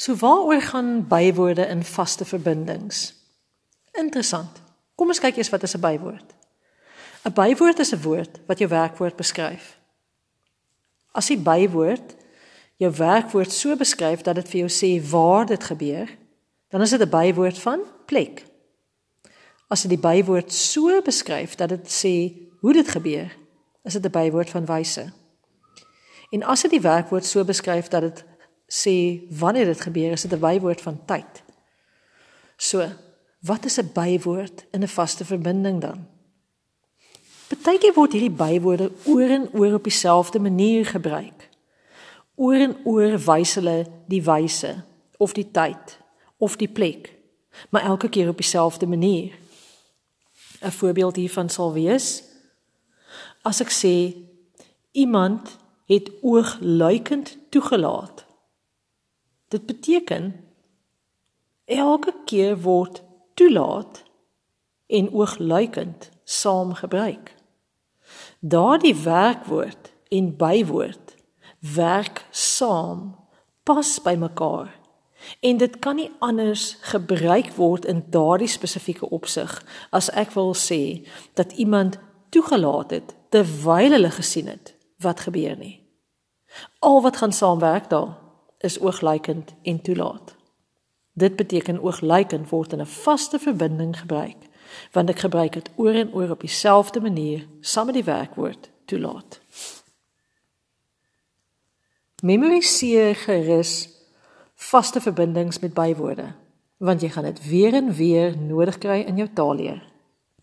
So waaroor gaan bywoorde in vaste verbindings? Interessant. Kom ons kyk eers wat is 'n bywoord. 'n Bywoord is 'n woord wat jou werkwoord beskryf. As die bywoord jou werkwoord so beskryf dat dit vir jou sê waar dit gebeur, dan is dit 'n bywoord van plek. As dit die bywoord so beskryf dat dit sê hoe dit gebeur, is dit 'n bywoord van wyse. En as dit die werkwoord so beskryf dat dit sê wanneer dit gebeur, is dit 'n bywoord van tyd. So, wat is 'n bywoord in 'n vaste verbinding dan? Partykeer word hierdie bywoorde oor en oor op dieselfde manier gebruik. Oor en oor wys hulle die wyse of die tyd of die plek, maar elke keer op dieselfde manier. 'n Voorbeeld hiervan sal wees as ek sê iemand het oogluikend toegelaat. Dit beteken elke keer word toelaat en oogluikend saam gebruik. Daardie werkwoord en bywoord werk saam, pas by mekaar. En dit kan nie anders gebruik word in daardie spesifieke opsig as ek wil sê dat iemand toegelaat het terwyl hulle gesien het wat gebeur nie. Al wat gaan saamwerk daar is oogluikend en toelaat. Dit beteken oogluikend word in 'n vaste verbinding gebruik, want ek gebruik dit oor en oor op dieselfde manier saam met die werkwoord toelaat. Memoriseer gerus vaste verbindings met bywoorde, want jy gaan dit weer en weer nodig kry in jou taalleer.